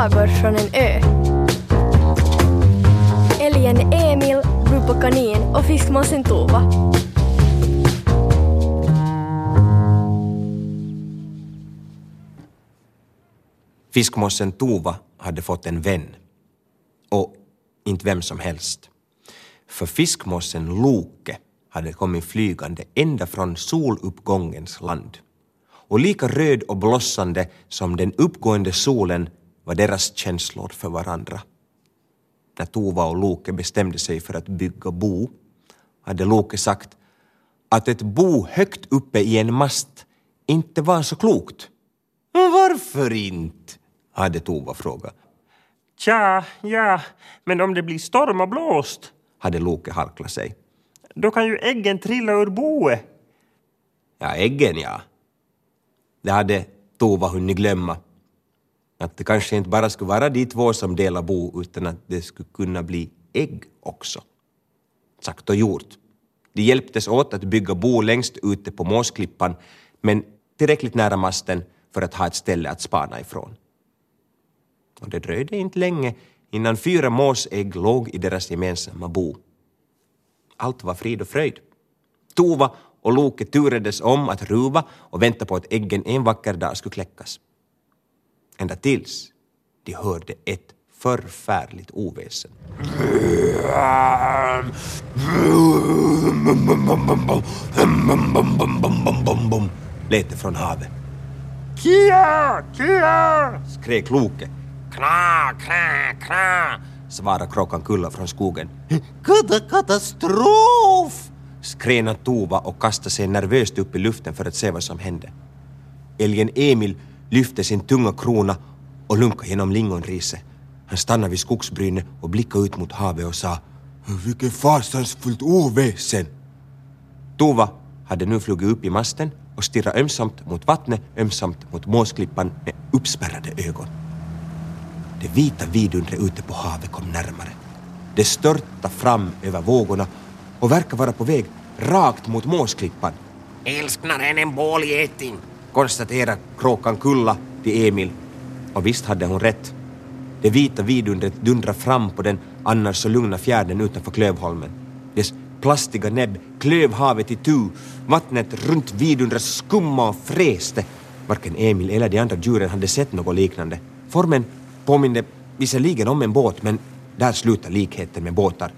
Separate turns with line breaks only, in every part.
sagor från en ö. Älgen Emil, Rupo kanin och fiskmåsen Tova.
Fiskmåsen Tova hade fått en vän. Och inte vem som helst. För fiskmåsen Loke hade kommit flygande ända från soluppgångens land. Och lika röd och blossande som den uppgående solen var deras känslor för varandra. När Tova och Loke bestämde sig för att bygga bo hade Loke sagt att ett bo högt uppe i en mast inte var så klokt. Varför inte? hade Tova frågat.
Tja, ja, men om det blir storm och blåst,
hade Loke harklat sig.
då kan ju äggen trilla ur boet.
Ja, äggen ja. Det hade Tova hunnit glömma. Att det kanske inte bara skulle vara de två som delar bo utan att det skulle kunna bli ägg också. Sagt och gjort. De hjälptes åt att bygga bo längst ute på Måsklippan men tillräckligt nära masten för att ha ett ställe att spana ifrån. Och det dröjde inte länge innan fyra måsägg låg i deras gemensamma bo. Allt var frid och fröjd. Tova och Loke turades om att ruva och vänta på att äggen en vacker dag skulle kläckas. Ända tills de hörde ett förfärligt oväsen. Lät det från havet.
Kia, kia!
Skrek Loke. Kna, kna, kna, svarade kråkan Kulla från skogen. Kata katastrof! skrena Tova och kastade sig nervöst upp i luften för att se vad som hände. Älgen Emil lyfte sin tunga krona och lunkade genom lingonriset. Han stannade vid skogsbrynet och blickade ut mot havet och sa ”Vilket fasansfullt oväsen!” Tova hade nu flugit upp i masten och stirrat ömsamt mot vattnet, ömsamt mot måsklippan med uppspärrade ögon. Det vita vidundret ute på havet kom närmare. Det störtade fram över vågorna och verkar vara på väg rakt mot måsklippan. Älsknaren en bålgeting, konstaterar kråkan Kulla till Emil. Och visst hade hon rätt. Det vita vidundret dundrade fram på den annars så lugna fjärden utanför Klövholmen. Dess plastiga näbb klöv havet i tu. Vattnet runt vidundret skumma och fräste. Varken Emil eller de andra djuren hade sett något liknande. Formen påminde visserligen om en båt, men där slutar likheten med båtar.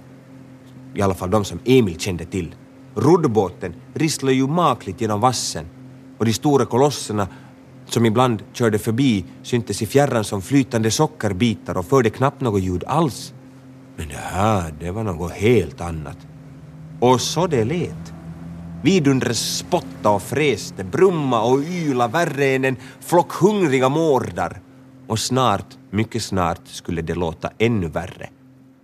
I alla fall de som Emil kände till. Roddbåten risslade ju makligt genom vassen och de stora kolosserna som ibland körde förbi syntes i fjärran som flytande sockerbitar och förde knappt något ljud alls. Men det här, det var något helt annat. Och så det lät. Vidundret spotta och fräste, brumma och yla värre än en flock hungriga mårdar. Och snart, mycket snart, skulle det låta ännu värre.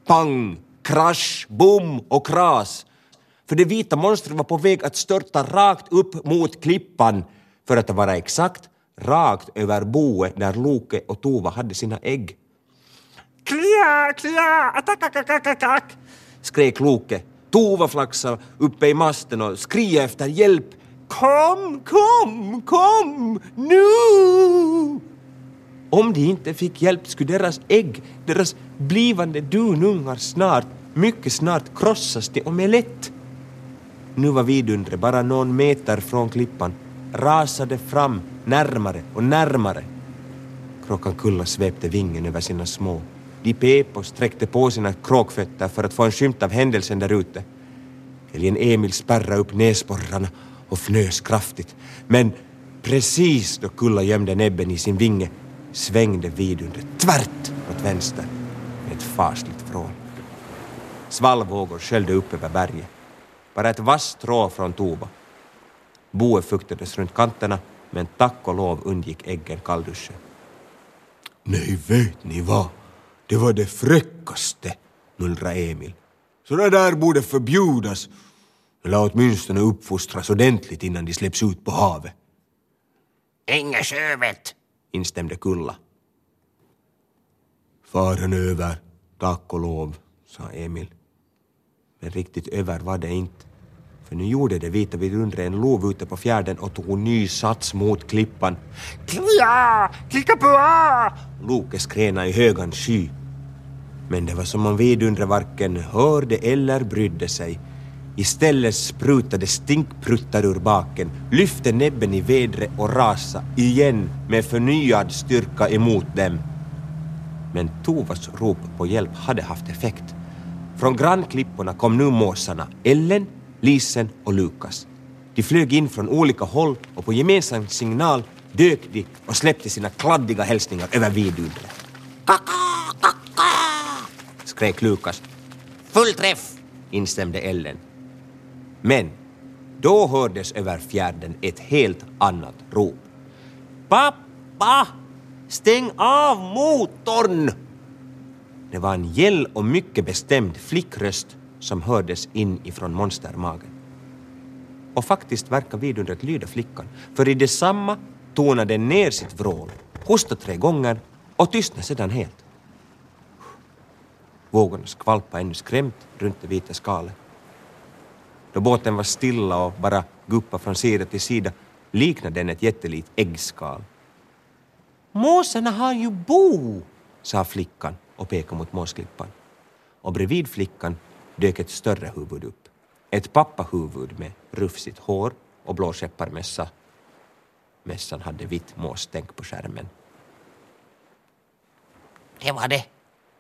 Pang, krasch, bom och kras. För det vita monstret var på väg att störta rakt upp mot klippan, för att vara exakt, rakt över boet där Loke och Tova hade sina ägg.
Klia, klia, attack, attack, attack, attack!
Skrek Loke. Tova flaxade uppe i masten och skrev efter hjälp. Kom, kom, kom, nu! Om de inte fick hjälp skulle deras ägg, deras blivande dunungar snart, mycket snart krossas till omelett. Nu var vidundret bara någon meter från klippan, rasade fram, närmare och närmare. Kråkan Kulla svepte vingen över sina små. De pep och sträckte på sina kråkfötter för att få en skymt av händelsen där ute. Älgen Emil spärrade upp näsborrarna och fnös kraftigt. Men precis då Kulla gömde näbben i sin vinge svängde vidundret tvärt åt vänster med ett fasligt vrål. Svallvågor sköljde upp över berget. Bara ett vasst strå från Tova. Boet fuktades runt kanterna men tack och lov undgick äggen kallduschen. Nej, vet ni vad? Det var det fräckaste, mullrade Emil. Sådana där borde förbjudas eller åtminstone uppfostras ordentligt innan de släpps ut på havet. Inga sjövet, instämde Kulla. Faren över, tack och lov, sa Emil. Men riktigt över var det inte. För nu gjorde det vita vidundret en lov ute på fjärden och tog ny sats mot klippan.
Klia, klicka!
Loke skrena i högan sky. Men det var som om vidundret varken hörde eller brydde sig. Istället sprutade stinkpruttar ur baken, lyfte näbben i vädret och rasa igen med förnyad styrka emot dem. Men Tovas rop på hjälp hade haft effekt. Från grannklipporna kom nu måsarna Ellen, Lisen och Lukas. De flög in från olika håll och på gemensam signal dök de och släppte sina kladdiga hälsningar över vidundret. Kaka, kaka! skrek Lukas. Full träff! instämde Ellen. Men då hördes över fjärden ett helt annat rop. Pappa! Stäng av motorn! Det var en gäll och mycket bestämd flickröst som hördes in ifrån monstermagen. Och faktiskt verkar vidundret lyda flickan, för i detsamma tonade den ner sitt vrål, hostade tre gånger och tystnade sedan helt. Vågorna skvalpade ännu skrämt runt det vita skalet. Då båten var stilla och bara guppade från sida till sida liknade den ett jättelikt äggskal. Måsarna har ju bo, sa flickan och pekade mot måsklippan. Och bredvid flickan dök ett större huvud upp. Ett pappahuvud med rufsigt hår och blå skepparmössa. Mössan hade vitt måstänk på skärmen. Det var det,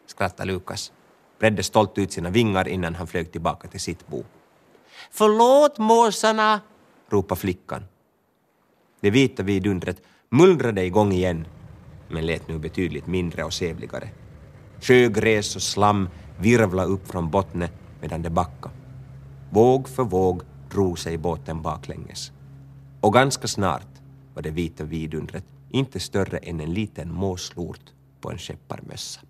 skrattade Lukas. Bredde stolt ut sina vingar innan han flög tillbaka till sitt bo. Förlåt måsarna, ropade flickan. Det vita vidundret mullrade igång igen, men lät nu betydligt mindre och sävligare. Sjögräs och slam virvlade upp från bottnet medan det backade. Våg för våg drog sig båten baklänges. Och ganska snart var det vita vidundret inte större än en liten måslort på en skepparmössa.